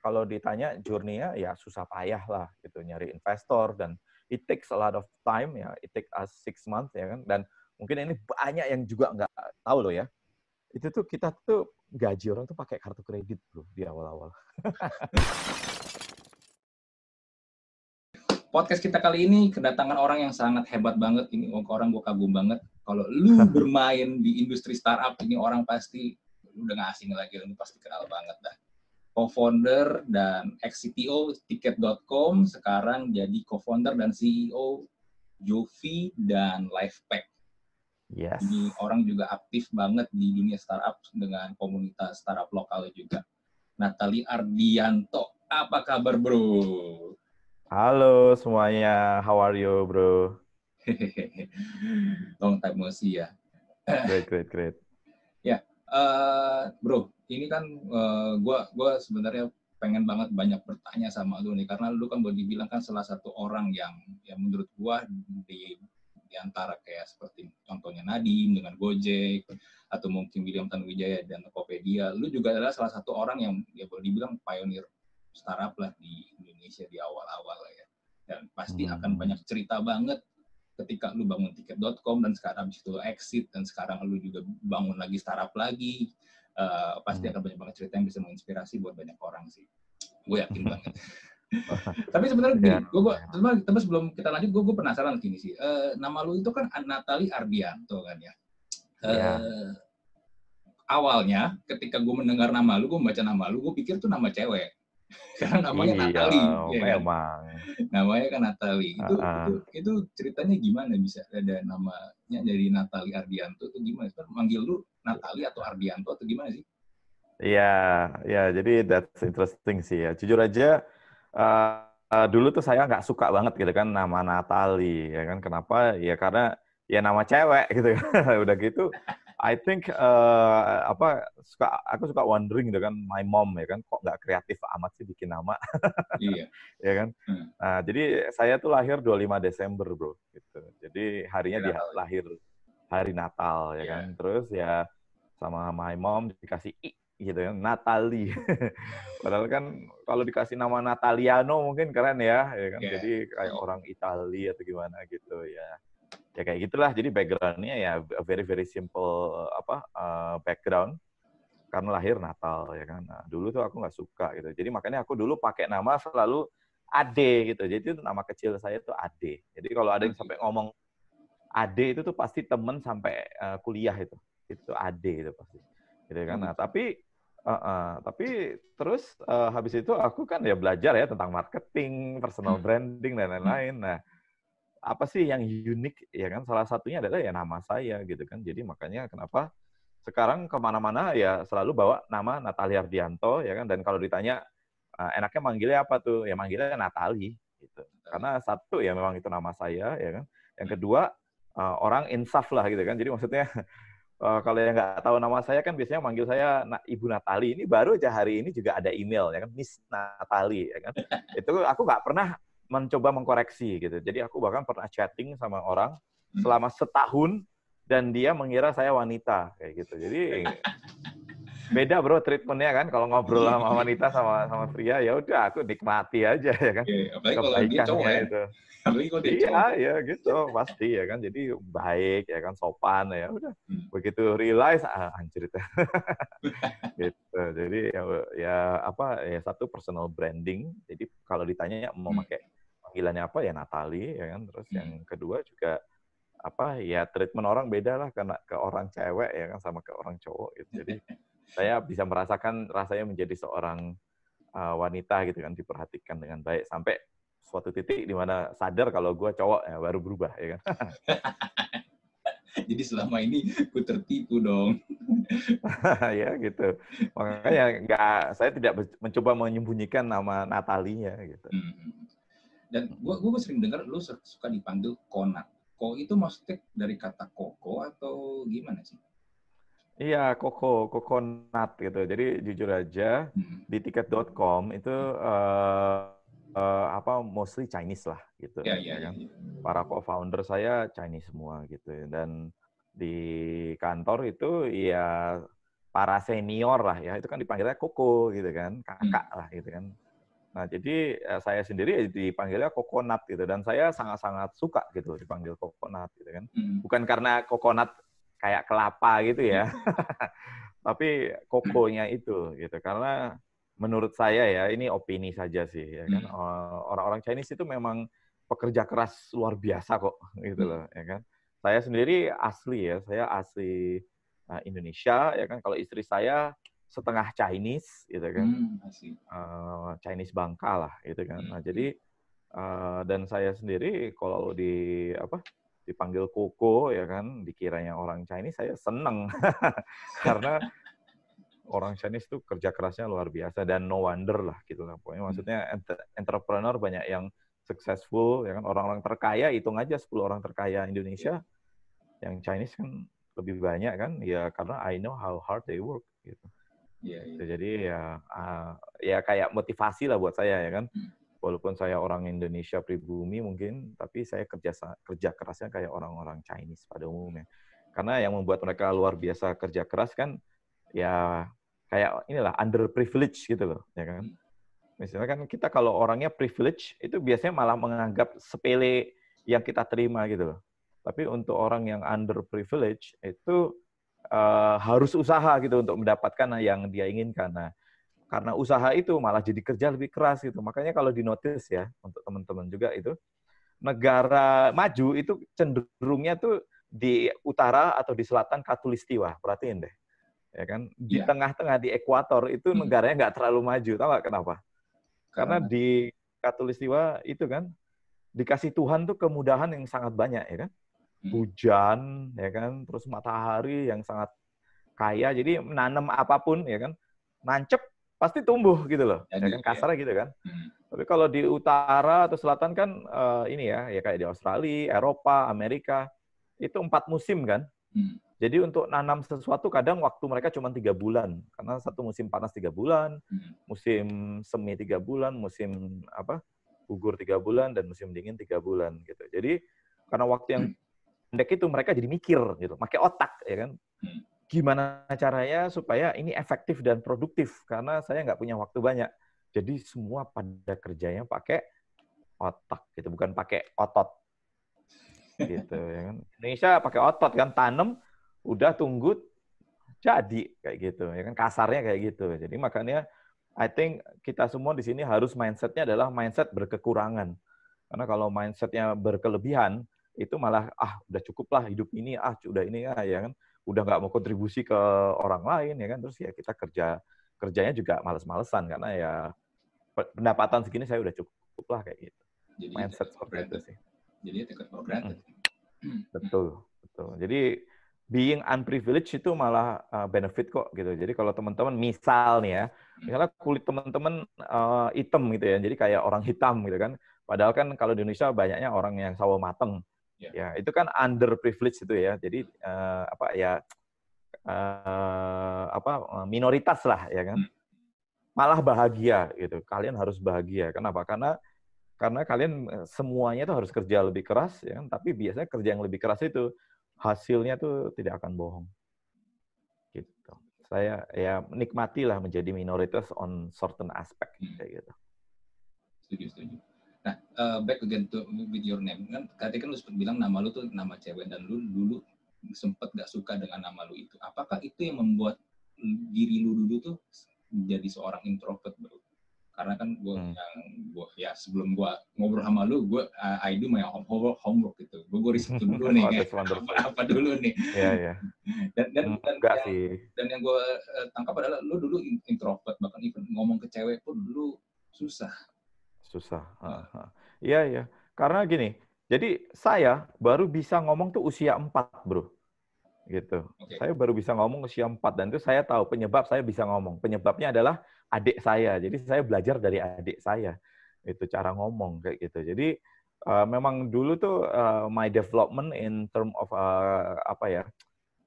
kalau ditanya journey-nya ya susah payah lah gitu. Nyari investor dan it takes a lot of time ya. It takes us six months ya kan? Dan mungkin ini banyak yang juga nggak tahu loh ya. Itu tuh kita tuh gaji orang tuh pakai kartu kredit bro di awal-awal. Podcast kita kali ini kedatangan orang yang sangat hebat banget. Ini orang gue kagum banget. Kalau lu bermain di industri startup ini orang pasti udah nggak asing lagi. Lu pasti kenal banget dah co-founder dan ex-CTO tiket.com, sekarang jadi co-founder dan CEO Jovi dan Lifepack. Yes. Ini orang juga aktif banget di dunia startup dengan komunitas startup lokal juga. Natali Ardianto, apa kabar bro? Halo semuanya, how are you bro? Long time no see ya. Great, great, great. ya, uh, bro, ini kan uh, gua gua sebenarnya pengen banget banyak bertanya sama lu nih karena lu kan boleh dibilang kan salah satu orang yang yang menurut gua di di antara kayak seperti contohnya Nadim dengan Gojek atau mungkin William Tanuwijaya dan Tokopedia, lu juga adalah salah satu orang yang ya boleh dibilang pionir startup lah di Indonesia di awal-awal ya. Dan pasti hmm. akan banyak cerita banget ketika lu bangun tiket.com dan sekarang itu exit dan sekarang lu juga bangun lagi startup lagi uh, pasti hmm. akan banyak banget cerita yang bisa menginspirasi buat banyak orang sih gue yakin banget tapi sebenarnya gini, gue, gue tapi sebelum kita lanjut, gue, gue penasaran gini sih. Uh, nama lu itu kan Natali Ardianto kan ya. Uh, yeah. Awalnya, ketika gue mendengar nama lu, gue membaca nama lu, gue pikir tuh nama cewek. Karena namanya iya, Natali. Ya kan? memang. Namanya kan Natali. Itu, uh -uh. itu, itu ceritanya gimana bisa ada namanya dari Natali Ardianto itu gimana? Manggil lu Natali atau Ardianto atau gimana sih? Iya, ya jadi that's interesting sih ya. Jujur aja, uh, uh, dulu tuh saya nggak suka banget gitu kan nama Natali, ya kan. Kenapa? Ya karena ya nama cewek gitu. Udah gitu, I think uh, apa suka aku suka wondering gitu kan my mom ya kan kok nggak kreatif amat sih bikin nama. iya. ya kan. Hmm. Nah, jadi saya tuh lahir 25 Desember, Bro, gitu. Jadi harinya dia lahir hari Natal ya yeah. kan. Terus ya sama my mom dikasih I gitu ya, Natali. Padahal kan kalau dikasih nama Nataliano mungkin keren ya, ya kan. Yeah. Jadi kayak orang Italia atau gimana gitu ya. Ya kayak gitulah. Jadi backgroundnya ya very very simple apa uh, background karena lahir Natal ya kan. Nah, dulu tuh aku nggak suka gitu. Jadi makanya aku dulu pakai nama selalu Ade gitu. Jadi itu nama kecil saya tuh Ade. Jadi kalau ada yang sampai ngomong Ade itu tuh pasti temen sampai uh, kuliah itu itu AD itu pasti gitu kan nah tapi uh, uh, tapi terus uh, habis itu aku kan ya belajar ya tentang marketing personal hmm. branding dan lain-lain nah apa sih yang unik ya kan? Salah satunya adalah ya nama saya gitu kan. Jadi makanya kenapa sekarang ke mana-mana ya selalu bawa nama Natalia Ardianto ya kan? Dan kalau ditanya uh, enaknya manggilnya apa tuh? Ya manggilnya Natali gitu. Karena satu ya memang itu nama saya ya kan? Yang kedua uh, orang insaf lah gitu kan. Jadi maksudnya uh, kalau yang nggak tahu nama saya kan biasanya manggil saya Ibu Natali. Ini baru aja hari ini juga ada email ya kan? Miss Natali ya kan. Itu aku nggak pernah mencoba mengkoreksi gitu. Jadi aku bahkan pernah chatting sama orang hmm. selama setahun dan dia mengira saya wanita kayak gitu. Jadi beda bro treatmentnya kan kalau ngobrol sama wanita sama sama pria ya udah aku nikmati aja ya kan. Iya, apalagi kalau cowok ya. Itu iya ya gitu pasti ya kan jadi baik ya kan sopan ya udah hmm. begitu realize ah, anjir itu gitu jadi ya, ya apa ya satu personal branding jadi kalau ditanya mau hmm. pakai panggilannya apa ya Natali ya kan terus hmm. yang kedua juga apa ya treatment orang beda lah karena ke orang cewek ya kan sama ke orang cowok gitu jadi saya bisa merasakan rasanya menjadi seorang uh, wanita gitu kan diperhatikan dengan baik sampai suatu titik di mana sadar kalau gue cowok ya baru berubah ya kan. Jadi selama ini gue tertipu dong. ya gitu. Makanya nggak, saya tidak mencoba menyembunyikan nama Natalinya gitu. Hmm. Dan gue gue sering dengar lu suka dipanggil Konat. Ko itu maksudnya dari kata koko atau gimana sih? Iya, koko, kokonat gitu. Jadi jujur aja hmm. di tiket.com itu uh, uh, apa mostly Chinese lah gitu yeah, yeah, ya kan. Para co-founder saya Chinese semua gitu dan di kantor itu ya para senior lah ya itu kan dipanggilnya koko gitu kan kakak lah gitu kan nah jadi eh, saya sendiri dipanggilnya kokonat gitu dan saya sangat-sangat suka gitu dipanggil kokonat gitu kan Hmm. bukan karena kokonat kayak kelapa gitu ya tapi kokonya itu gitu karena menurut saya ya ini opini saja sih ya kan Hmm. Eh, orang-orang Chinese itu memang pekerja keras luar biasa kok gitu Hmm. loh ya kan saya sendiri asli ya saya asli uh, Indonesia ya kan kalau istri saya setengah Chinese gitu kan. Hmm, uh, Chinese Bangka lah gitu kan. Nah Hmm. jadi uh, dan saya sendiri kalau di apa dipanggil Koko ya kan dikiranya orang Chinese saya seneng. Karena orang Chinese itu kerja kerasnya luar biasa dan no wonder lah gitu lah. Pokoknya maksudnya enter- entrepreneur banyak yang successful ya kan. Orang-orang terkaya hitung aja 10 orang terkaya Indonesia yang Chinese kan lebih banyak kan. Ya karena I know how hard they work gitu Iya, iya. jadi ya ah, ya kayak motivasi lah buat saya ya kan? Hmm. walaupun saya orang Indonesia pribumi mungkin tapi saya kerja kerja kerasnya kayak orang-orang Chinese pada umumnya. Karena yang membuat mereka luar biasa kerja keras kan ya kayak inilah underprivileged gitu loh ya kan? Misalnya kan kita kalau orangnya privilege itu biasanya malah menganggap sepele yang kita terima gitu loh. Tapi untuk orang yang underprivileged itu eh, harus usaha gitu untuk mendapatkan yang dia inginkan. Nah karena usaha itu malah jadi kerja lebih keras gitu. Makanya kalau di notice ya untuk teman-teman juga itu negara maju itu cenderungnya tuh di utara atau di selatan katulistiwa. Perhatiin deh ya kan? Di Iya. tengah-tengah di ekuator itu Hmm. negaranya nggak terlalu maju. Tahu nggak kenapa? Karena Karena- di katulistiwa itu kan dikasih Tuhan tuh kemudahan yang sangat banyak ya kan. Hujan ya kan terus matahari yang sangat kaya jadi menanam apa pun ya kan nancep pasti tumbuh gitu loh ya Jadi, kan kasarnya gitu kan Hmm. tapi kalau di utara atau selatan kan eh, ini ya ya kayak di Australia Eropa Amerika itu empat musim kan Hmm. jadi untuk nanam sesuatu kadang waktu mereka cuma tiga bulan karena satu musim panas tiga bulan Hmm. musim semi tiga bulan, musim apa gugur tiga bulan dan musim dingin tiga bulan gitu. Jadi karena waktu yang pendek itu mereka jadi mikir gitu, pakai otak ya kan. Hmm. Gimana caranya supaya ini efektif dan produktif karena saya nggak punya waktu banyak. Jadi semua pada kerjanya pakai otak gitu, bukan pakai otot gitu ya kan. Indonesia pakai otot kan tanam, udah tunggu jadi kayak gitu ya kan kasarnya kayak gitu. Jadi makanya I think kita semua di sini harus mindsetnya adalah mindset berkekurangan. Karena kalau mindsetnya berkelebihan, itu malah ah udah cukup lah hidup ini, ah udah ini ah, ya kan, udah nggak mau kontribusi ke orang lain ya kan, terus ya kita kerja kerjanya juga males-malesan karena ya pendapatan segini saya udah cukup lah kayak gitu. Jadi Mindset seperti itu sih. Jadi take for granted. Hmm. Betul, betul. Jadi being unprivileged itu malah uh, benefit kok gitu. Jadi kalau teman-teman misal nih ya, misalnya kulit teman-teman uh, hitam gitu ya, jadi kayak orang hitam gitu kan. Padahal kan kalau di Indonesia banyaknya orang yang sawo mateng. Ya. Ya, itu kan underprivileged itu ya. Jadi uh, apa ya uh, apa minoritas lah ya kan. Hmm. Malah bahagia gitu. Kalian harus bahagia. Kenapa? Karena karena kalian eh, semuanya tuh harus kerja lebih keras ya kan? tapi biasanya kerja yang lebih keras itu hasilnya tuh tidak akan bohong gitu saya ya menikmatilah menjadi minoritas on certain aspect Hmm. kayak gitu Setuju, setuju. Uh, back again to with your name. Kan tadi kan lu sempat bilang nama lu tuh nama cewek dan lu dulu sempet gak suka dengan nama lu itu. Apakah itu yang membuat diri lu dulu tuh menjadi seorang introvert, bro? Karena kan gue Hmm. yang gua ya sebelum gue ngobrol sama lu, gue uh, I do my homework, homework gitu. Gue gue riset dulu nih, kayak apa, apa dulu nih. ya ya Dan dan, dan enggak yang, sih dan yang gue tangkap adalah lu dulu introvert, bahkan even ngomong ke cewek pun dulu susah. susah Ah. Ha. Iya iya. Karena gini jadi saya baru bisa ngomong tuh usia 4 bro. Gitu. Oke. saya baru bisa ngomong usia 4 dan itu saya tahu penyebab saya bisa ngomong. Penyebabnya adalah adik saya. Jadi saya belajar dari adik saya. Itu cara ngomong kayak gitu. Jadi eh, memang dulu tuh eh, my development in term of eh, apa ya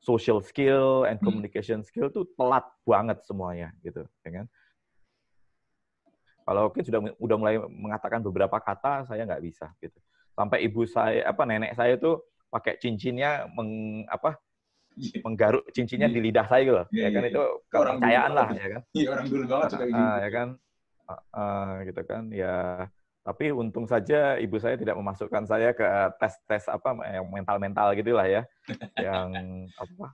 social skill and Hmm. communication skill tuh telat banget semuanya gitu ya kan kalau mungkin sudah udah mulai mengatakan beberapa kata saya nggak bisa gitu sampai ibu saya apa nenek saya tuh pakai cincinnya meng, apa menggaruk cincinnya di lidah saya gitu. Ya, ya kan itu kepercayaan lah ya kan. Iya orang dulu banget suka gitu. ya kan. Uh, gitu kan ya tapi untung saja ibu saya tidak memasukkan saya ke tes-tes apa mental-mental gitulah ya yang apa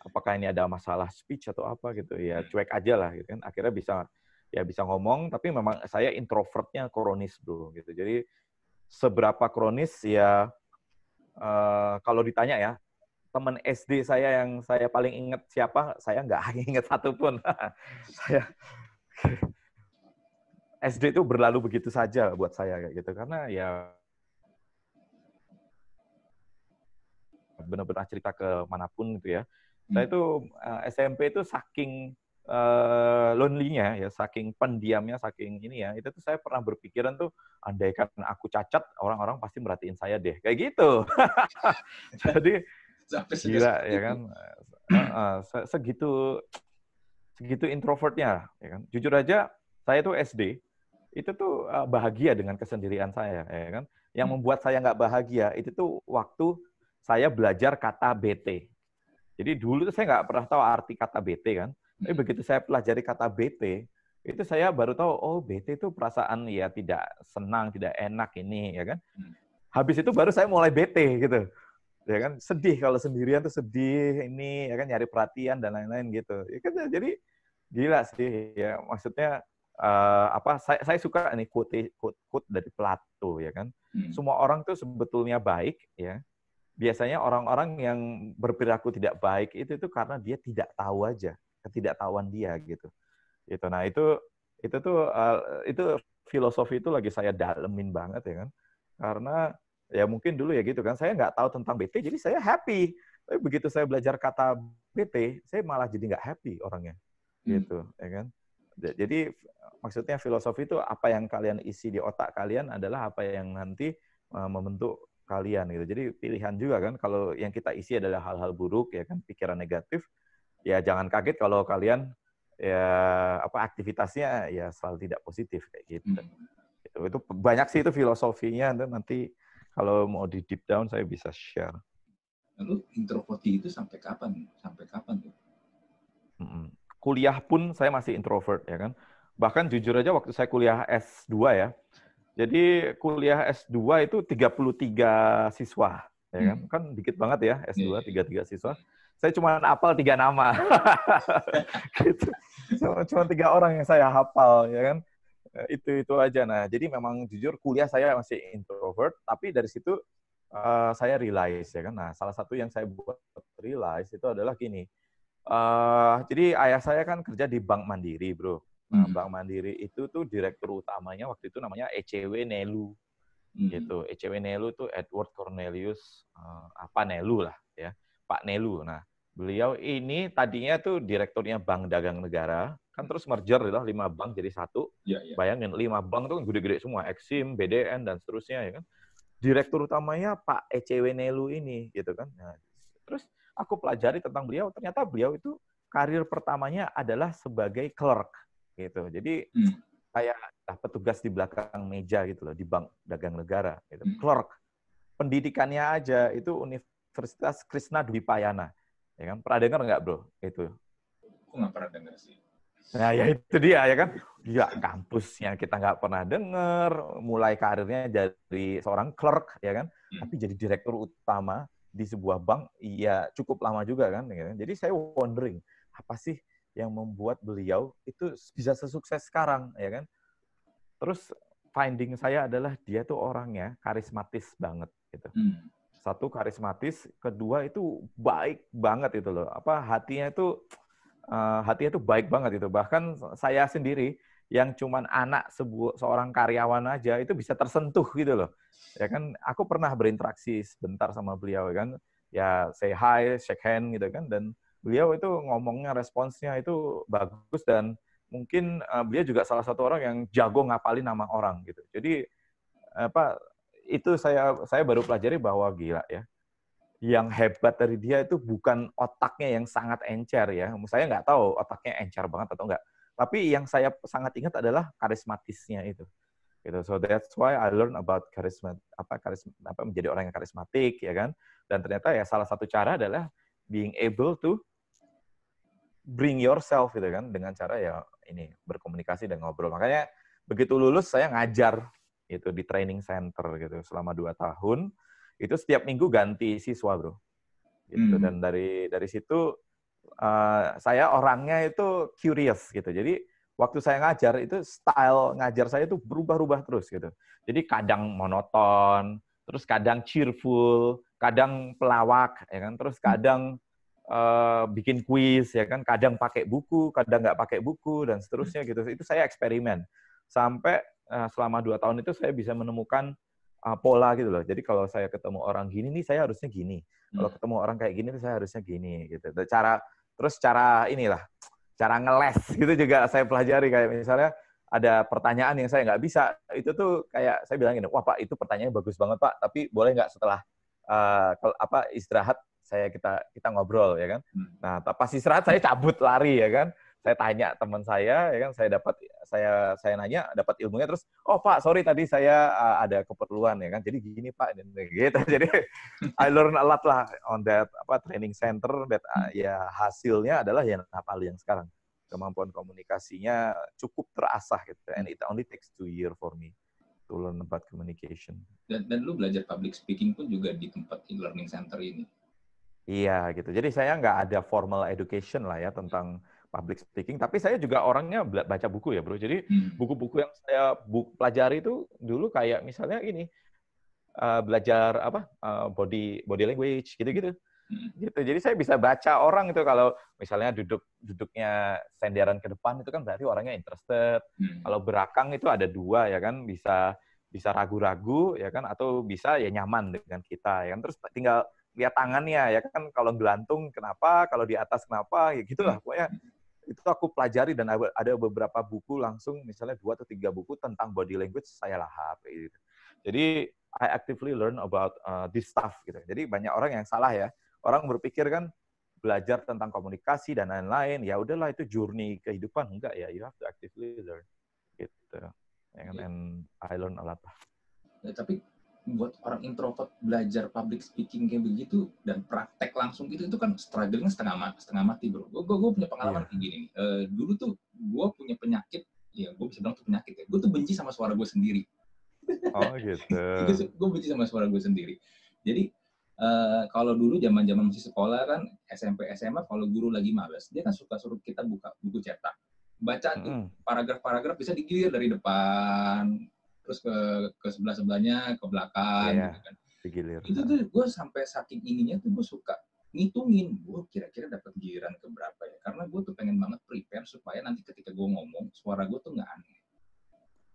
apakah ini ada masalah speech atau apa gitu ya cuek aja lah gitu kan akhirnya bisa ya bisa ngomong tapi memang saya introvertnya kronis bro gitu jadi seberapa kronis ya uh, kalau ditanya ya teman SD saya yang saya paling ingat siapa saya nggak ingat satupun saya SD itu berlalu begitu saja buat saya kayak gitu karena ya benar-benar cerita ke mana pun gitu ya. Hmm. Saya itu uh, eh, SMP itu saking uh, lonely-nya ya, saking pendiamnya, saking ini ya, itu tuh saya pernah berpikiran tuh andaikan aku cacat, orang-orang pasti merhatiin saya deh. Kayak gitu. Jadi gila ya kan. Uh, uh, segitu segitu introvertnya ya kan. Jujur aja saya tuh SD itu tuh bahagia dengan kesendirian saya, ya kan. Yang hmm. membuat saya nggak bahagia itu tuh waktu saya belajar kata BT. Jadi dulu tuh saya nggak pernah tahu arti kata BT kan. Tapi begitu saya pelajari kata BT, itu saya baru tahu oh BT itu perasaan ya tidak senang, tidak enak ini ya kan. Hmm. Habis itu baru saya mulai BT gitu. Ya kan sedih kalau sendirian tuh sedih ini ya kan nyari perhatian dan lain-lain gitu. Ya kan jadi gila sih ya maksudnya uh, apa saya saya suka nih quote quote, quote dari Plato ya kan. Hmm. Semua orang tuh sebetulnya baik ya. Biasanya orang-orang yang berperilaku tidak baik itu itu karena dia tidak tahu aja, ketidaktahuan dia gitu. Itu nah itu itu tuh uh, itu filosofi itu lagi saya dalemin banget ya kan. Karena ya mungkin dulu ya gitu kan saya nggak tahu tentang BT jadi saya happy tapi begitu saya belajar kata BT saya malah jadi nggak happy orangnya hmm. gitu ya kan jadi maksudnya filosofi itu apa yang kalian isi di otak kalian adalah apa yang nanti uh, membentuk kalian gitu. Jadi pilihan juga kan kalau yang kita isi adalah hal-hal buruk ya kan pikiran negatif ya jangan kaget kalau kalian ya apa aktivitasnya ya selalu tidak positif kayak gitu. Hmm. Itu, itu banyak sih itu filosofinya dan nanti kalau mau di deep down saya bisa share. Lalu introverti itu sampai kapan? Sampai kapan tuh? kuliah pun saya masih introvert ya kan. Bahkan jujur aja waktu saya kuliah S2 ya. Jadi kuliah S2 itu 33 siswa ya kan. Hmm. Kan dikit banget ya S2 33 iya. siswa. Saya cuma hafal tiga nama. gitu. Cuma, cuma tiga orang yang saya hafal ya kan. Itu itu aja nah. Jadi memang jujur kuliah saya masih introvert, tapi dari situ uh, saya realize ya kan. Nah, salah satu yang saya buat realize itu adalah gini Uh, jadi ayah saya kan kerja di Bank Mandiri, bro. Nah, hmm. Bank Mandiri itu tuh direktur utamanya waktu itu namanya ECW Nelu, hmm. gitu. ECW Nelu tuh Edward Cornelius uh, apa Nelu lah, ya, Pak Nelu. Nah, beliau ini tadinya tuh direkturnya Bank Dagang Negara, kan terus merger lah lima bank jadi satu. Ya, ya. Bayangin lima bank tuh kan gede-gede semua, Exim, BDN dan seterusnya ya kan. Direktur utamanya Pak ECW Nelu ini, gitu kan. Nah, terus aku pelajari tentang beliau, ternyata beliau itu karir pertamanya adalah sebagai clerk gitu. Jadi hmm. kayak petugas di belakang meja gitu loh di Bank Dagang Negara gitu. Hmm. Clerk. Pendidikannya aja itu Universitas Krishna Dwi Payana. Ya kan? Pernah dengar nggak, Bro? Itu. Aku nggak pernah dengar sih. Nah, ya itu dia ya kan. Dia kampus yang kita nggak pernah dengar, mulai karirnya jadi seorang clerk ya kan, hmm. tapi jadi direktur utama di sebuah bank ya cukup lama juga kan, kan jadi saya wondering apa sih yang membuat beliau itu bisa sesukses sekarang ya kan terus finding saya adalah dia tuh orangnya karismatis banget gitu hmm. Satu karismatis kedua itu baik banget itu loh apa hatinya itu uh, hatinya itu baik banget itu bahkan saya sendiri yang cuman anak sebuah seorang karyawan aja itu bisa tersentuh gitu loh. Ya kan aku pernah berinteraksi sebentar sama beliau kan. Ya say hi, shake hand gitu kan dan beliau itu ngomongnya responsnya itu bagus dan mungkin uh, beliau juga salah satu orang yang jago ngapalin nama orang gitu. Jadi apa itu saya saya baru pelajari bahwa gila ya. Yang hebat dari dia itu bukan otaknya yang sangat encer ya. Saya nggak tahu otaknya encer banget atau enggak tapi yang saya sangat ingat adalah karismatisnya itu. Gitu. So that's why I learn about karisma apa karisma apa menjadi orang yang karismatik ya kan. Dan ternyata ya salah satu cara adalah being able to bring yourself gitu kan dengan cara ya ini berkomunikasi dan ngobrol. Makanya begitu lulus saya ngajar itu di training center gitu selama dua tahun. Itu setiap minggu ganti siswa bro. Gitu. Hmm. Dan dari dari situ uh, saya orangnya itu curious gitu. Jadi waktu saya ngajar itu style ngajar saya itu berubah-ubah terus gitu. Jadi kadang monoton, terus kadang cheerful, kadang pelawak, ya kan, terus kadang uh, bikin kuis ya kan kadang pakai buku kadang nggak pakai buku dan seterusnya gitu itu saya eksperimen sampai selama dua tahun itu saya bisa menemukan uh, pola gitu loh jadi kalau saya ketemu orang gini nih saya harusnya gini kalau hmm. ketemu orang kayak gini saya harusnya gini gitu cara terus cara inilah cara ngeles gitu juga saya pelajari kayak misalnya ada pertanyaan yang saya nggak bisa itu tuh kayak saya bilang gini wah pak itu pertanyaannya bagus banget pak tapi boleh nggak setelah uh, apa istirahat saya kita kita ngobrol ya kan. Hmm. Nah, pas istirahat saya cabut lari ya kan. Saya tanya teman saya ya kan, saya dapat saya saya nanya dapat ilmunya terus oh Pak, sorry tadi saya uh, ada keperluan ya kan. Jadi gini Pak dan gitu. Jadi I learn a lot lah on that apa training center that uh, ya hasilnya adalah yang apa yang sekarang kemampuan komunikasinya cukup terasah gitu and it only takes two year for me to learn about communication. Dan, dan lu belajar public speaking pun juga di tempat e-learning center ini. Iya gitu. Jadi saya nggak ada formal education lah ya tentang public speaking. Tapi saya juga orangnya baca buku ya bro. Jadi hmm. buku-buku yang saya bu pelajari itu dulu kayak misalnya ini uh, belajar apa uh, body body language gitu-gitu. Hmm. Gitu. Jadi saya bisa baca orang itu kalau misalnya duduk duduknya senderan ke depan itu kan berarti orangnya interested. Hmm. Kalau berakang itu ada dua ya kan bisa bisa ragu-ragu ya kan atau bisa ya nyaman dengan kita ya kan terus tinggal lihat tangannya ya kan kalau gelantung kenapa kalau di atas kenapa ya gitulah pokoknya itu aku pelajari dan ada beberapa buku langsung misalnya dua atau tiga buku tentang body language saya lahap gitu. Jadi I actively learn about uh, this stuff gitu. Jadi banyak orang yang salah ya. Orang berpikir kan belajar tentang komunikasi dan lain-lain ya udahlah itu journey kehidupan enggak ya you have to actively learn gitu. And, and I learn a lot. Ya, tapi buat orang introvert belajar public speaking kayak begitu dan praktek langsung gitu itu kan struggle setengah mati, setengah mati bro. Gue gue punya pengalaman yeah. kayak gini. Uh, dulu tuh gue punya penyakit, ya gue bisa bilang tuh penyakit ya. Gue tuh benci sama suara gue sendiri. Oh gitu. gue benci sama suara gue sendiri. Jadi uh, kalau dulu zaman zaman masih sekolah kan SMP SMA kalau guru lagi males dia kan suka suruh kita buka buku cetak baca tuh mm. paragraf-paragraf bisa digilir dari depan terus ke ke sebelah sebelahnya ke belakang yeah, gitu kan. Digilir. Itu tuh gue sampai saking ininya tuh gue suka ngitungin gue kira-kira dapat giliran ke berapa ya karena gue tuh pengen banget prepare supaya nanti ketika gue ngomong suara gue tuh nggak aneh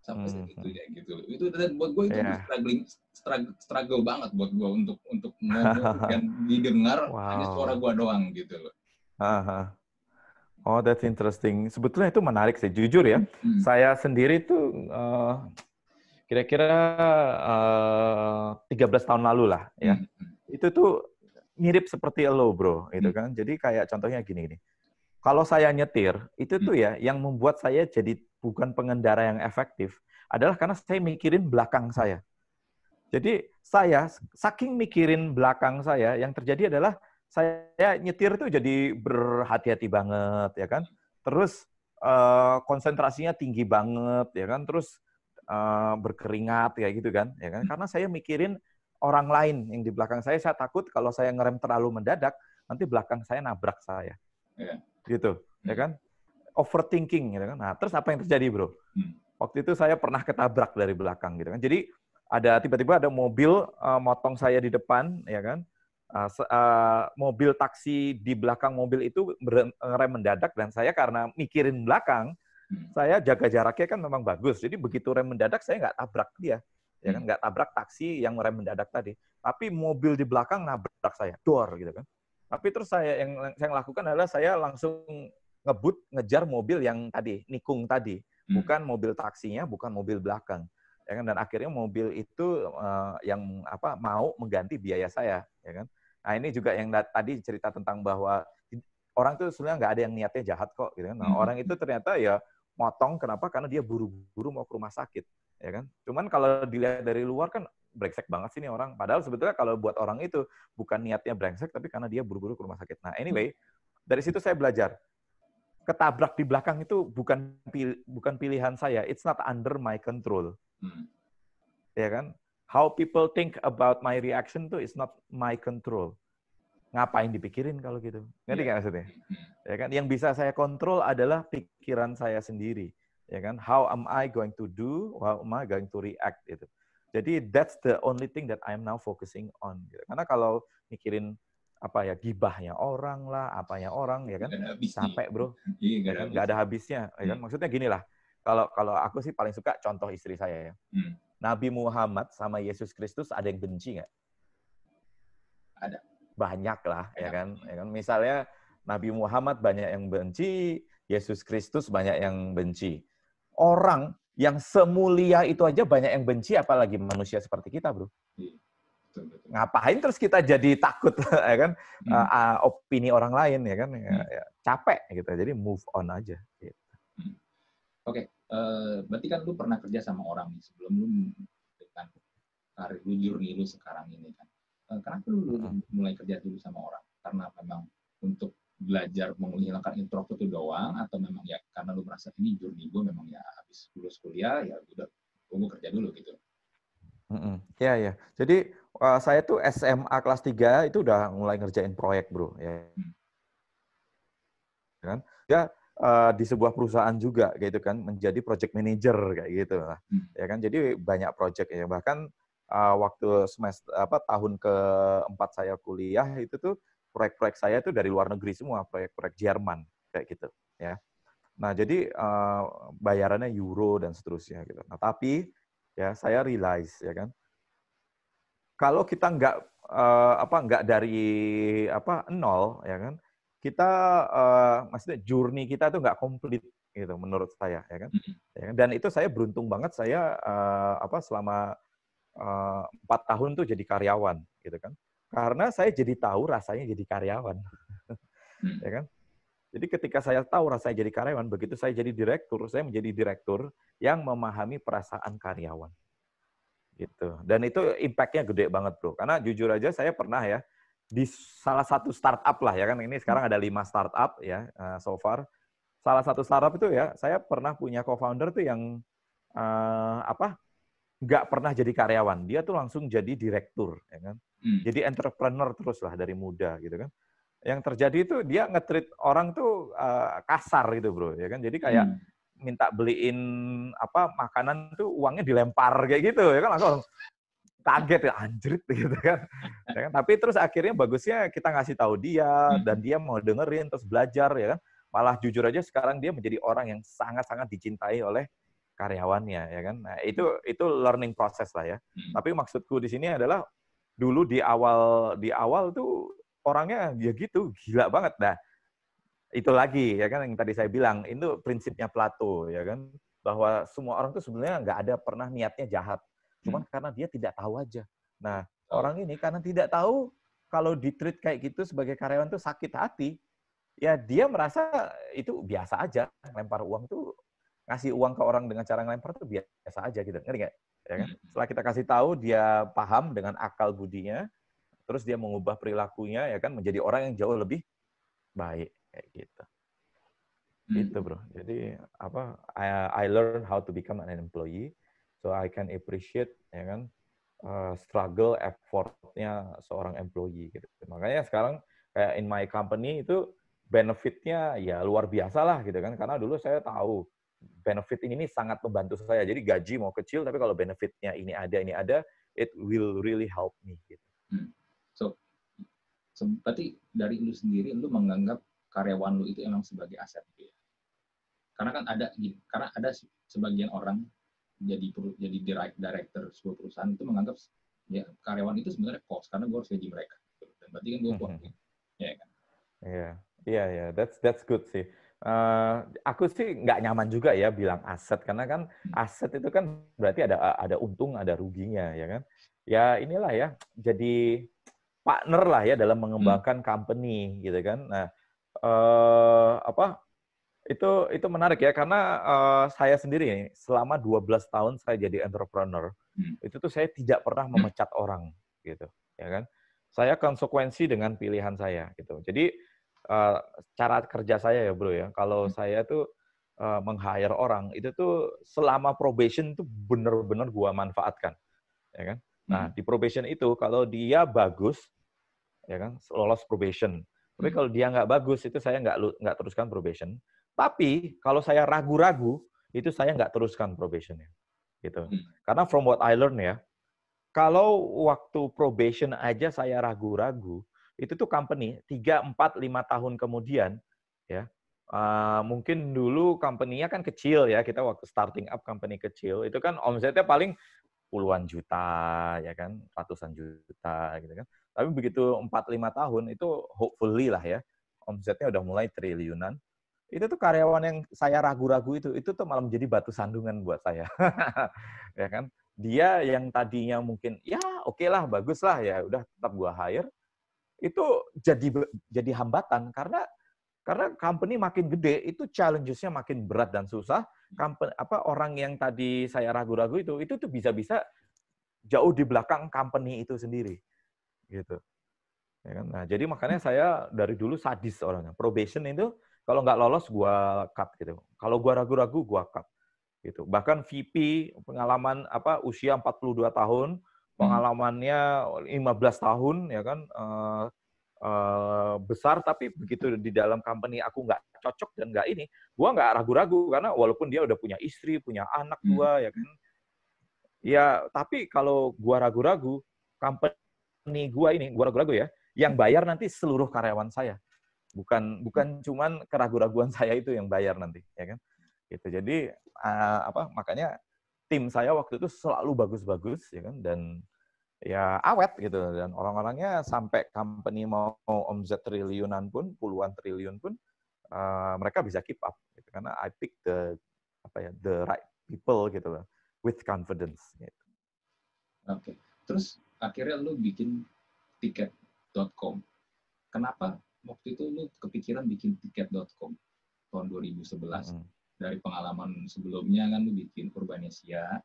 sampai hmm. segitu ya gitu itu dan buat gue itu yeah. struggling struggle, struggle banget buat gue untuk untuk ngomong dan didengar wow. hanya suara gue doang gitu loh. Oh, that's interesting. Sebetulnya itu menarik sih. Jujur ya, hmm. saya sendiri tuh uh, kira-kira uh, eh, 13 tahun lalu lah ya. Hmm, hmm. Itu tuh mirip seperti lo, Bro, gitu hmm. kan. Jadi kayak contohnya gini nih. Kalau saya nyetir, itu tuh ya yang membuat saya jadi bukan pengendara yang efektif adalah karena saya mikirin belakang saya. Jadi saya saking mikirin belakang saya, yang terjadi adalah saya nyetir itu jadi berhati-hati banget, ya kan. Terus uh, konsentrasinya tinggi banget, ya kan. Terus uh, berkeringat kayak gitu kan, ya kan? Hmm. Karena saya mikirin orang lain yang di belakang saya, saya takut kalau saya ngerem terlalu mendadak, nanti belakang saya nabrak saya. Yeah. Gitu, ya hmm. kan? Overthinking gitu kan. Nah, terus apa yang terjadi, Bro? Hmm. Waktu itu saya pernah ketabrak dari belakang gitu kan. Jadi ada tiba-tiba ada mobil uh, motong saya di depan, ya kan? Uh, uh, mobil taksi di belakang mobil itu ngerem mendadak dan saya karena mikirin belakang. Saya jaga jaraknya kan memang bagus. Jadi begitu rem mendadak saya nggak tabrak dia, ya kan hmm. nggak tabrak taksi yang rem mendadak tadi. Tapi mobil di belakang nabrak saya, dor gitu kan. Tapi terus saya yang saya lakukan adalah saya langsung ngebut ngejar mobil yang tadi nikung tadi, hmm. bukan mobil taksinya, bukan mobil belakang. Ya kan dan akhirnya mobil itu uh, yang apa mau mengganti biaya saya, ya kan. Nah ini juga yang tadi cerita tentang bahwa orang tuh sebenarnya nggak ada yang niatnya jahat kok, gitu kan. Nah, orang itu ternyata ya motong kenapa karena dia buru-buru mau ke rumah sakit ya kan cuman kalau dilihat dari luar kan brengsek banget sih nih orang. Padahal sebetulnya kalau buat orang itu bukan niatnya brengsek, tapi karena dia buru-buru ke rumah sakit. Nah, anyway, dari situ saya belajar. Ketabrak di belakang itu bukan bukan pilihan saya. It's not under my control. Hmm. Ya kan? How people think about my reaction tuh is not my control. Ngapain dipikirin kalau gitu? Ngerti yeah. maksudnya? Hmm. Ya kan? Yang bisa saya kontrol adalah pikiran saya sendiri ya kan? How am I going to do? How am I going to react itu. Jadi that's the only thing that I'm now focusing on. Gitu. Karena kalau mikirin apa ya gibahnya orang lah, apanya orang ya kan, sampai bro, iya, nggak ada, habisnya. Ya kan? Hmm. Maksudnya gini lah, kalau kalau aku sih paling suka contoh istri saya ya. Hmm. Nabi Muhammad sama Yesus Kristus ada yang benci nggak? Ada. Banyak lah, ya kan? Ya kan? Misalnya Nabi Muhammad banyak yang benci, Yesus Kristus banyak yang benci orang yang semulia itu aja banyak yang benci, apalagi manusia seperti kita, bro. Iya, Ngapain terus kita jadi takut, ya kan? Hmm. Uh, opini orang lain, ya kan? Ya, hmm. ya, capek gitu. Jadi move on aja. Gitu. Hmm. Oke, okay. uh, eh, berarti kan lu pernah kerja sama orang nih sebelum lu dengan karir lu journey lu sekarang ini kan. Uh, kenapa lu hmm. mulai kerja dulu sama orang? Karena memang untuk belajar menghilangkan introvert itu doang atau memang ya karena lu merasa ini journey gue memang ya habis lulus kuliah ya udah tunggu kerja dulu gitu. Mm -hmm. Ya ya. Jadi uh, saya tuh SMA kelas 3 itu udah mulai ngerjain proyek, Bro, ya. Hmm. Kan? Ya uh, di sebuah perusahaan juga gitu kan menjadi project manager kayak gitu lah. Hmm. Ya kan. Jadi banyak project ya. Bahkan uh, waktu semester apa tahun keempat saya kuliah itu tuh proyek-proyek saya itu dari luar negeri semua, proyek-proyek Jerman kayak gitu ya. Nah, jadi uh, bayarannya euro dan seterusnya gitu. Nah, tapi ya saya realize ya kan kalau kita nggak uh, apa nggak dari apa nol ya kan kita uh, maksudnya journey kita tuh nggak komplit gitu menurut saya ya kan? ya kan dan itu saya beruntung banget saya uh, apa selama empat uh, tahun tuh jadi karyawan gitu kan karena saya jadi tahu rasanya jadi karyawan. Hmm. ya kan? Jadi ketika saya tahu rasanya jadi karyawan, begitu saya jadi direktur, saya menjadi direktur yang memahami perasaan karyawan. Gitu. Dan itu impact-nya gede banget, Bro. Karena jujur aja saya pernah ya di salah satu startup lah ya kan ini sekarang ada lima startup ya uh, so far. Salah satu startup itu ya saya pernah punya co-founder tuh yang uh, apa nggak pernah jadi karyawan, dia tuh langsung jadi direktur, ya kan? Hmm. Jadi entrepreneur terus lah dari muda, gitu kan? Yang terjadi itu dia ngetrit orang tuh uh, kasar gitu, bro, ya kan? Jadi kayak hmm. minta beliin apa makanan tuh uangnya dilempar kayak gitu, ya kan? Langsung kaget ya anjrit gitu kan. ya kan? Tapi terus akhirnya bagusnya kita ngasih tahu dia hmm. dan dia mau dengerin terus belajar, ya kan? Malah jujur aja sekarang dia menjadi orang yang sangat-sangat dicintai oleh karyawannya ya kan. Nah, itu itu learning process lah ya. Hmm. Tapi maksudku di sini adalah dulu di awal di awal tuh orangnya ya gitu, gila banget dah. Itu lagi ya kan yang tadi saya bilang, itu prinsipnya Plato ya kan bahwa semua orang tuh sebenarnya nggak ada pernah niatnya jahat. Cuman hmm. karena dia tidak tahu aja. Nah, oh. orang ini karena tidak tahu kalau ditreat kayak gitu sebagai karyawan tuh sakit hati, ya dia merasa itu biasa aja. Lempar uang tuh ngasih uang ke orang dengan cara ngelempar itu biasa aja gitu. Ngerti nggak? Ya kan? Hmm. Setelah kita kasih tahu, dia paham dengan akal budinya, terus dia mengubah perilakunya, ya kan, menjadi orang yang jauh lebih baik kayak gitu. Hmm. Gitu bro. Jadi apa? I, I learn how to become an employee, so I can appreciate, ya kan, uh, struggle, effortnya seorang employee gitu. Makanya sekarang kayak in my company itu benefitnya ya luar biasa lah gitu kan, karena dulu saya tahu benefit ini sangat membantu saya. Jadi gaji mau kecil, tapi kalau benefitnya ini ada, ini ada, it will really help me. Gitu. Hmm. So, so, berarti dari lu sendiri, lu menganggap karyawan lu itu emang sebagai aset, gitu ya? Karena kan ada, karena ada sebagian orang jadi jadi director sebuah perusahaan itu menganggap ya karyawan itu sebenarnya cost karena gue harus gaji mereka. Dan berarti kan gue mm -hmm. ya kan? Iya, iya, iya. That's that's good sih Uh, aku sih nggak nyaman juga ya bilang aset karena kan aset itu kan berarti ada ada untung ada ruginya ya kan ya inilah ya jadi partner lah ya dalam mengembangkan hmm. company gitu kan nah uh, apa itu itu menarik ya karena uh, saya sendiri selama 12 tahun saya jadi entrepreneur hmm. itu tuh saya tidak pernah memecat orang gitu ya kan saya konsekuensi dengan pilihan saya gitu jadi uh, cara kerja saya ya bro ya kalau hmm. saya tuh uh, meng-hire orang itu tuh selama probation itu benar-benar gua manfaatkan ya kan nah hmm. di probation itu kalau dia bagus ya kan lolos probation tapi hmm. kalau dia nggak bagus itu saya nggak nggak teruskan probation tapi kalau saya ragu-ragu, itu saya nggak teruskan probationnya. Gitu. Hmm. Karena from what I learn ya, kalau waktu probation aja saya ragu-ragu, itu tuh company 3, 4, 5 tahun kemudian, ya. Uh, mungkin dulu company-nya kan kecil ya, kita waktu starting up company kecil, itu kan omsetnya paling puluhan juta, ya kan, ratusan juta, gitu kan. Tapi begitu 4-5 tahun, itu hopefully lah ya, omsetnya udah mulai triliunan, itu tuh karyawan yang saya ragu-ragu itu itu tuh malah menjadi batu sandungan buat saya ya kan. Dia yang tadinya mungkin ya oke okay lah bagus lah ya udah tetap gua hire itu jadi jadi hambatan karena karena company makin gede itu challenges-nya makin berat dan susah company apa orang yang tadi saya ragu-ragu itu itu tuh bisa-bisa jauh di belakang company itu sendiri gitu ya kan nah jadi makanya saya dari dulu sadis orangnya probation itu kalau nggak lolos, gua cut gitu. Kalau gua ragu-ragu, gua cut. Gitu. Bahkan VP pengalaman apa usia 42 tahun. Pengalamannya 15 tahun ya kan uh, uh, besar tapi begitu di dalam company aku nggak cocok dan nggak ini, gua nggak ragu-ragu karena walaupun dia udah punya istri, punya anak hmm. dua ya kan. Ya, tapi kalau gua ragu-ragu, company gua ini, gua ragu-ragu ya, yang bayar nanti seluruh karyawan saya bukan bukan cuman keraguan-raguan saya itu yang bayar nanti ya kan gitu jadi uh, apa makanya tim saya waktu itu selalu bagus-bagus ya kan dan ya awet gitu dan orang-orangnya sampai company mau omset triliunan pun puluhan triliun pun uh, mereka bisa keep up gitu karena I pick the apa ya the right people gitu loh with confidence gitu. Oke. Okay. Terus akhirnya lu bikin tiket.com. Kenapa waktu itu lu kepikiran bikin tiket.com tahun 2011 hmm. Dari pengalaman sebelumnya kan lu bikin Urbanesia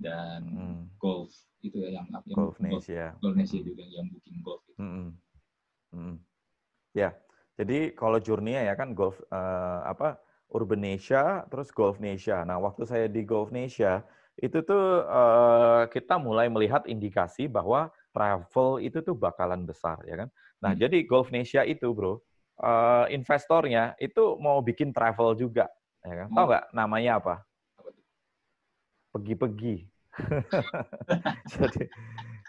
dan hmm. golf itu ya yang yang Golfnesia. Golfnesia hmm. juga yang booking golf itu. Hmm. Hmm. Ya, jadi kalau journey ya kan golf uh, apa Urbanesia terus Golfnesia. Nah, waktu saya di Golfnesia itu tuh uh, kita mulai melihat indikasi bahwa travel itu tuh bakalan besar ya kan. Nah, hmm. jadi Golfnesia itu, Bro, uh, investornya itu mau bikin travel juga, ya kan? Tahu nggak namanya apa? Pergi-pergi. jadi,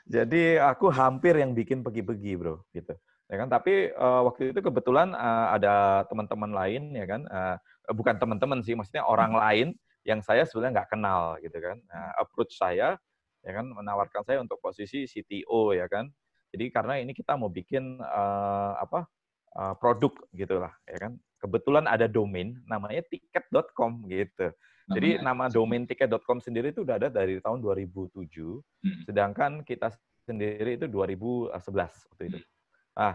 jadi aku hampir yang bikin pergi-pergi, Bro, gitu. Ya kan? Tapi uh, waktu itu kebetulan uh, ada teman-teman lain, ya kan? Uh, bukan teman-teman sih, maksudnya orang hmm. lain yang saya sebenarnya nggak kenal, gitu kan? Nah, approach saya, ya kan, menawarkan saya untuk posisi CTO, ya kan? Jadi karena ini kita mau bikin uh, apa uh, produk gitulah, ya kan. Kebetulan ada domain namanya tiket.com gitu. Jadi nama domain tiket.com sendiri itu udah ada dari tahun 2007, hmm. sedangkan kita sendiri itu 2011 waktu itu. Hmm. Ah,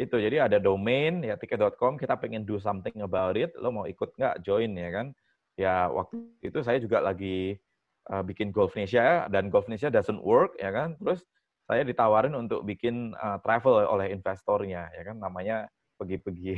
itu jadi ada domain ya tiket.com kita pengen do something about it lo mau ikut nggak join ya kan ya waktu itu saya juga lagi uh, bikin Golfnesia dan Golfnesia doesn't work ya kan terus saya ditawarin untuk bikin uh, travel oleh investornya ya kan namanya pergi-pergi.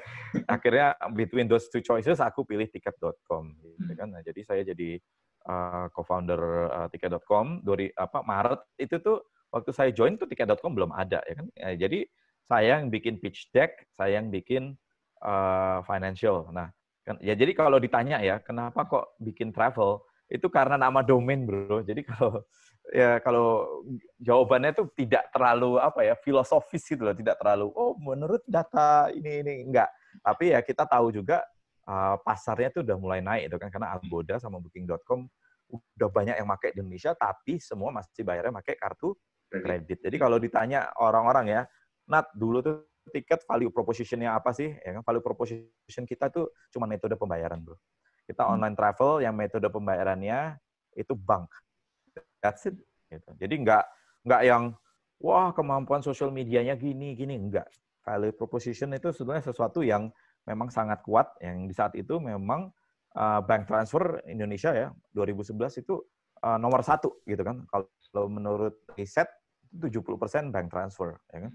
Akhirnya between those two choices aku pilih tiket.com gitu hmm. kan. Nah, jadi saya jadi uh, co-founder uh, tiket.com dari apa Maret itu tuh waktu saya join tuh tiket.com belum ada ya kan. Ya, jadi saya yang bikin pitch deck, saya yang bikin uh, financial. Nah, kan ya jadi kalau ditanya ya, kenapa kok bikin travel? Itu karena nama domain, Bro. Jadi kalau ya kalau jawabannya itu tidak terlalu apa ya filosofis gitu loh, tidak terlalu oh menurut data ini ini enggak. Tapi ya kita tahu juga uh, pasarnya itu udah mulai naik itu kan karena Agoda sama Booking.com udah banyak yang pakai di Indonesia tapi semua masih bayarnya pakai kartu kredit. Jadi kalau ditanya orang-orang ya, Nat dulu tuh tiket value proposition-nya apa sih? Ya kan value proposition kita tuh cuma metode pembayaran, Bro. Kita hmm. online travel yang metode pembayarannya itu bank That's it. Gitu. Jadi nggak nggak yang wah kemampuan sosial medianya gini gini enggak. Value proposition itu sebenarnya sesuatu yang memang sangat kuat yang di saat itu memang uh, bank transfer Indonesia ya 2011 itu uh, nomor satu gitu kan kalau menurut riset 70% bank transfer ya kan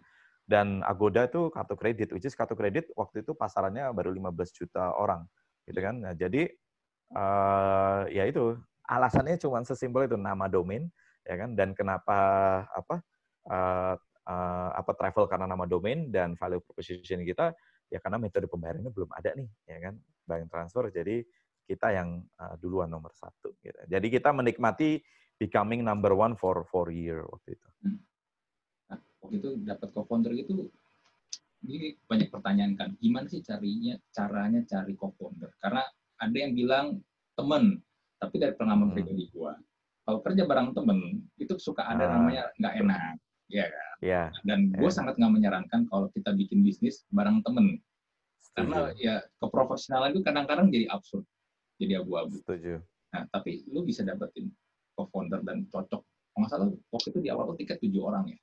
dan Agoda itu kartu kredit which is kartu kredit waktu itu pasarannya baru 15 juta orang gitu kan nah, jadi uh, ya itu alasannya cuma sesimpel itu nama domain ya kan dan kenapa apa uh, uh, apa travel karena nama domain dan value proposition kita ya karena metode pembayarannya belum ada nih ya kan bank transfer jadi kita yang uh, duluan nomor satu gitu. jadi kita menikmati becoming number one for four year waktu itu hmm. nah, waktu itu dapat co-founder itu ini banyak pertanyaan kan gimana sih carinya caranya cari co-founder karena ada yang bilang temen tapi dari pengalaman hmm. pribadi gua kalau kerja bareng temen itu suka ada ah. namanya nggak enak ya kan yeah. dan gue yeah. sangat nggak menyarankan kalau kita bikin bisnis bareng temen Setuju. karena ya keprofesionalan itu kadang-kadang jadi absurd jadi abu-abu Setuju. nah tapi lu bisa dapetin co-founder dan cocok kalau nggak salah waktu itu di awal tuh tiket tujuh orang ya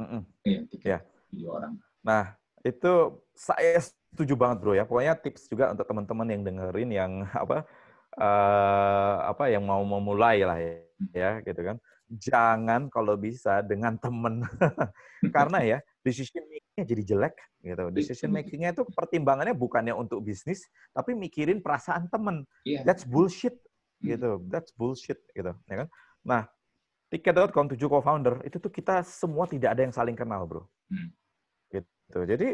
mm -mm. iya tiket yeah. tujuh orang nah itu saya setuju banget bro ya pokoknya tips juga untuk teman-teman yang dengerin yang apa uh, apa yang mau memulai lah ya, ya gitu kan. Jangan kalau bisa dengan temen karena ya decision making jadi jelek gitu. Decision makingnya itu pertimbangannya bukannya untuk bisnis tapi mikirin perasaan temen. Yeah. That's bullshit hmm. gitu. That's bullshit gitu ya kan. Nah, tiket.com tujuh co-founder itu tuh kita semua tidak ada yang saling kenal, Bro. Hmm. Gitu. Jadi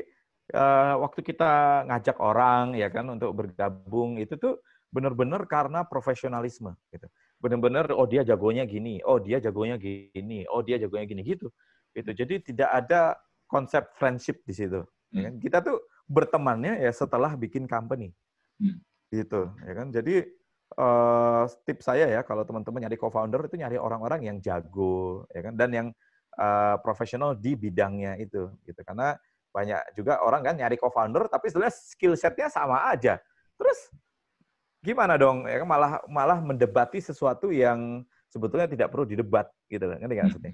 uh, waktu kita ngajak orang ya kan untuk bergabung itu tuh benar-benar karena profesionalisme gitu. Benar-benar oh dia jagonya gini, oh dia jagonya gini, oh dia jagonya gini gitu. Gitu. Jadi tidak ada konsep friendship di situ. Ya kan? Hmm. Kita tuh bertemannya ya setelah bikin company. Hmm. Gitu, ya kan? Jadi uh, tips saya ya kalau teman-teman nyari co-founder itu nyari orang-orang yang jago ya kan dan yang uh, profesional di bidangnya itu gitu. Karena banyak juga orang kan nyari co-founder tapi sebenarnya skill setnya sama aja. Terus gimana dong? Ya kan malah malah mendebati sesuatu yang sebetulnya tidak perlu didebat gitu kan ngerti nggak maksudnya?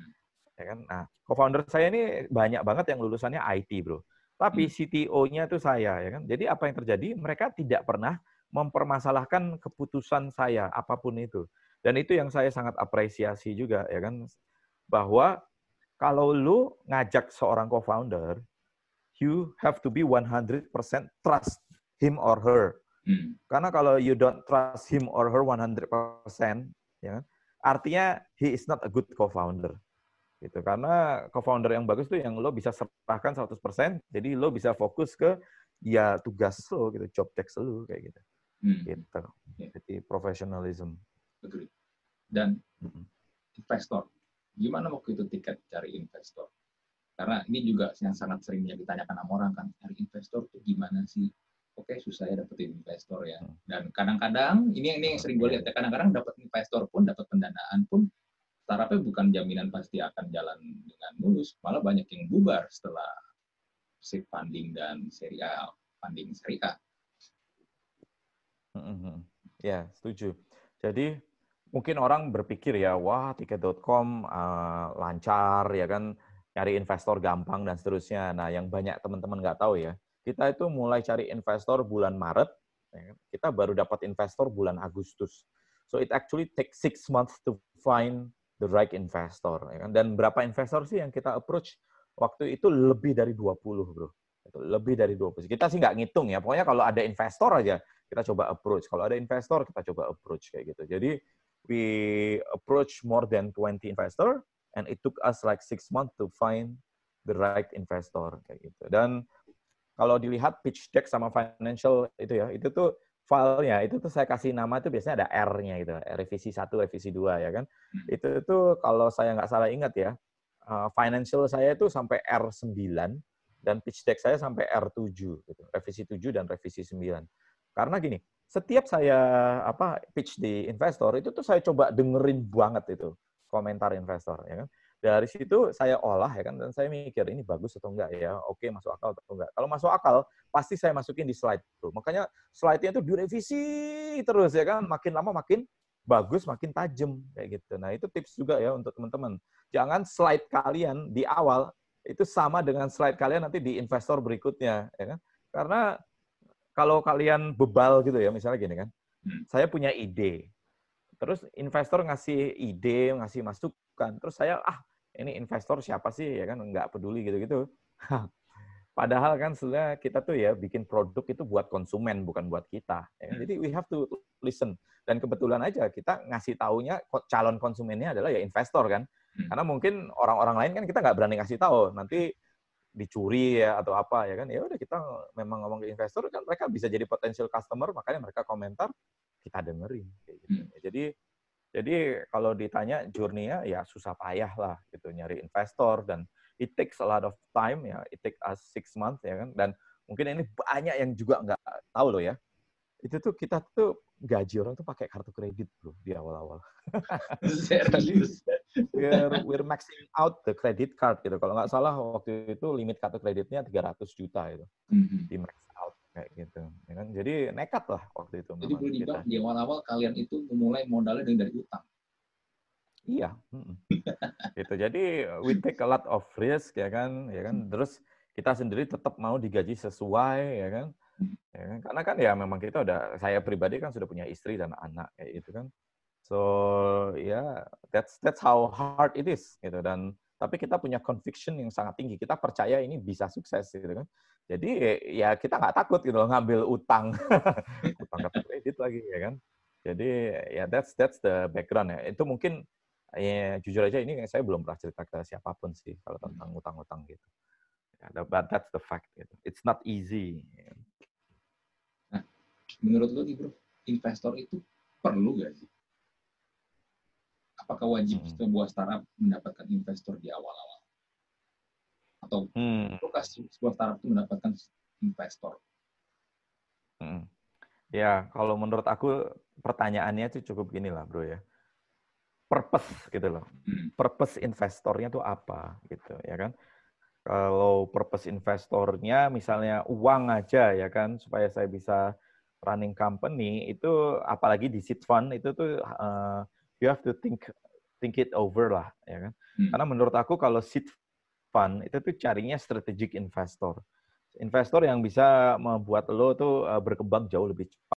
Ya kan? Nah co-founder saya ini banyak banget yang lulusannya IT bro. Tapi hmm. CTO-nya itu saya ya kan? Jadi apa yang terjadi? Mereka tidak pernah mempermasalahkan keputusan saya apa pun itu. Dan itu yang saya sangat apresiasi juga ya kan? Bahwa kalau lu ngajak seorang co-founder you have to be 100% trust him or her Hmm. Karena kalau you don't trust him or her 100%, ya, kan, artinya he is not a good co-founder. Gitu. Karena co-founder yang bagus itu yang lo bisa serahkan 100%, jadi lo bisa fokus ke ya tugas lo gitu, job text lo kayak gitu. Hmm. Gitu. Yeah. Jadi professionalism. Betul. Dan hmm. investor. Gimana waktu itu tiket cari investor? Karena ini juga yang sangat sering ditanyakan sama orang kan, cari investor tuh gimana sih? Oke okay, susah ya dapetin investor ya. Hmm. Dan kadang-kadang ini yang ini yang sering gue lihat ya kadang-kadang dapat investor pun dapat pendanaan pun startupnya bukan jaminan pasti akan jalan dengan mulus, malah banyak yang bubar setelah seed funding dan seri A funding seri A. Mm-hmm. Ya, setuju. Jadi mungkin orang berpikir ya, wah tiket.com uh, lancar ya kan, nyari investor gampang dan seterusnya. Nah, yang banyak teman-teman nggak tahu ya, kita itu mulai cari investor bulan Maret, ya kan? kita baru dapat investor bulan Agustus. So it actually takes six months to find the right investor. Ya kan? Dan berapa investor sih yang kita approach waktu itu lebih dari 20, bro. Lebih dari 20. Kita sih nggak ngitung ya. Pokoknya kalau ada investor aja, kita coba approach. Kalau ada investor, kita coba approach kayak gitu. Jadi we approach more than 20 investor, and it took us like six months to find the right investor kayak gitu. Dan kalau dilihat pitch deck sama financial itu ya, itu tuh filenya itu tuh saya kasih nama itu biasanya ada R-nya gitu, revisi satu, revisi dua ya kan. Hmm. Itu tuh kalau saya nggak salah ingat ya, uh, financial saya itu sampai R9 dan pitch deck saya sampai R7 gitu, revisi 7 dan revisi 9. Karena gini, setiap saya apa pitch di investor itu tuh saya coba dengerin banget itu komentar investor ya kan dari situ saya olah ya kan dan saya mikir ini bagus atau enggak ya? Oke masuk akal atau enggak? Kalau masuk akal pasti saya masukin di slide itu makanya slide-nya itu direvisi terus ya kan. Makin lama makin bagus makin tajam kayak gitu. Nah itu tips juga ya untuk teman-teman. Jangan slide kalian di awal itu sama dengan slide kalian nanti di investor berikutnya ya kan. Karena kalau kalian bebal gitu ya, misalnya gini kan, Hmm. saya punya ide, terus investor ngasih ide, ngasih masukan, terus saya ah ini investor siapa sih ya kan nggak peduli gitu-gitu. Padahal kan sebenarnya kita tuh ya bikin produk itu buat konsumen bukan buat kita. ya kan. Jadi we have to listen. Dan kebetulan aja kita ngasih taunya calon konsumennya adalah ya investor kan. Hmm. Karena mungkin orang-orang lain kan kita nggak berani ngasih tahu. Nanti dicuri ya atau apa ya kan. Ya udah kita memang ngomong ke investor kan mereka bisa jadi potential customer makanya mereka komentar kita dengerin kayak gitu. Hmm. Jadi jadi kalau ditanya journey-nya ya susah payah lah gitu nyari investor dan it takes a lot of time ya. It take us six months ya kan. Dan mungkin ini banyak yang juga nggak tahu loh ya. Itu tuh kita tuh gaji orang tuh pakai kartu kredit bro di awal-awal. Serius. we're we're maxing out the credit card gitu. Kalau nggak salah waktu itu limit kartu kreditnya 300 juta itu Mhm. di max out kayak gitu ya kan jadi nekat lah waktu itu Jadi boleh dibilang di awal-awal kalian itu memulai modalnya dari, dari utang. Iya. gitu. Jadi we take a lot of risk ya kan, ya kan. Terus kita sendiri tetap mau digaji sesuai ya kan. Ya kan? Karena kan ya memang kita udah saya pribadi kan sudah punya istri dan anak kayak gitu kan. So ya yeah, that's that's how hard it is gitu dan tapi kita punya conviction yang sangat tinggi. Kita percaya ini bisa sukses gitu kan. Jadi ya kita nggak takut gitu loh ngambil utang, utang kartu kredit lagi ya kan. Jadi ya that's that's the background ya. Itu mungkin ya jujur aja ini saya belum pernah cerita ke siapa pun sih kalau tentang utang-utang gitu. Ya, but that's the fact gitu. It's not easy. Menurut lo nih bro, investor itu perlu gak sih? Apakah wajib Hmm. sebuah startup mendapatkan investor di awal-awal? Atau Hmm. perlukah sebuah startup itu mendapatkan investor? Hmm. Ya, kalau menurut aku pertanyaannya itu cukup gini lah, bro ya. Purpose gitu loh. Hmm. Purpose investornya tuh apa gitu ya kan? Kalau purpose investornya misalnya uang aja ya kan supaya saya bisa running company itu apalagi di seed fund itu tuh uh, you have to think think it over lah ya kan. Hmm. Karena menurut aku kalau seed fund itu tuh carinya strategic investor. Investor yang bisa membuat lo tuh uh, berkembang jauh lebih cepat